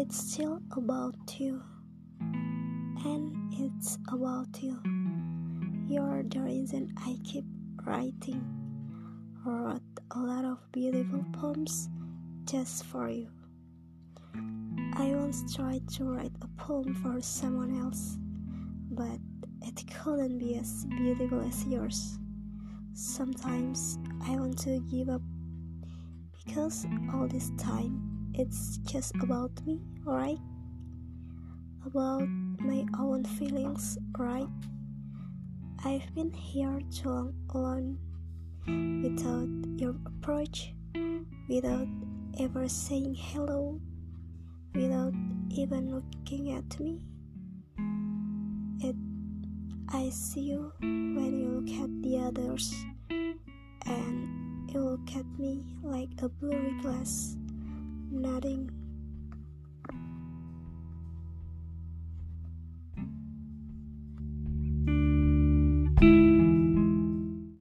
It's still about you, and it's about you. You're the reason I keep writing. Wrote a lot of beautiful poems just for you. I once tried to write a poem for someone else, but it couldn't be as beautiful as yours. Sometimes I want to give up because all this time it's just about me, right? About my own feelings, right? I've been here too long alone without your approach, without ever saying hello, without even looking at me. It I see you when you look at the others, and you look at me like a blurry glass,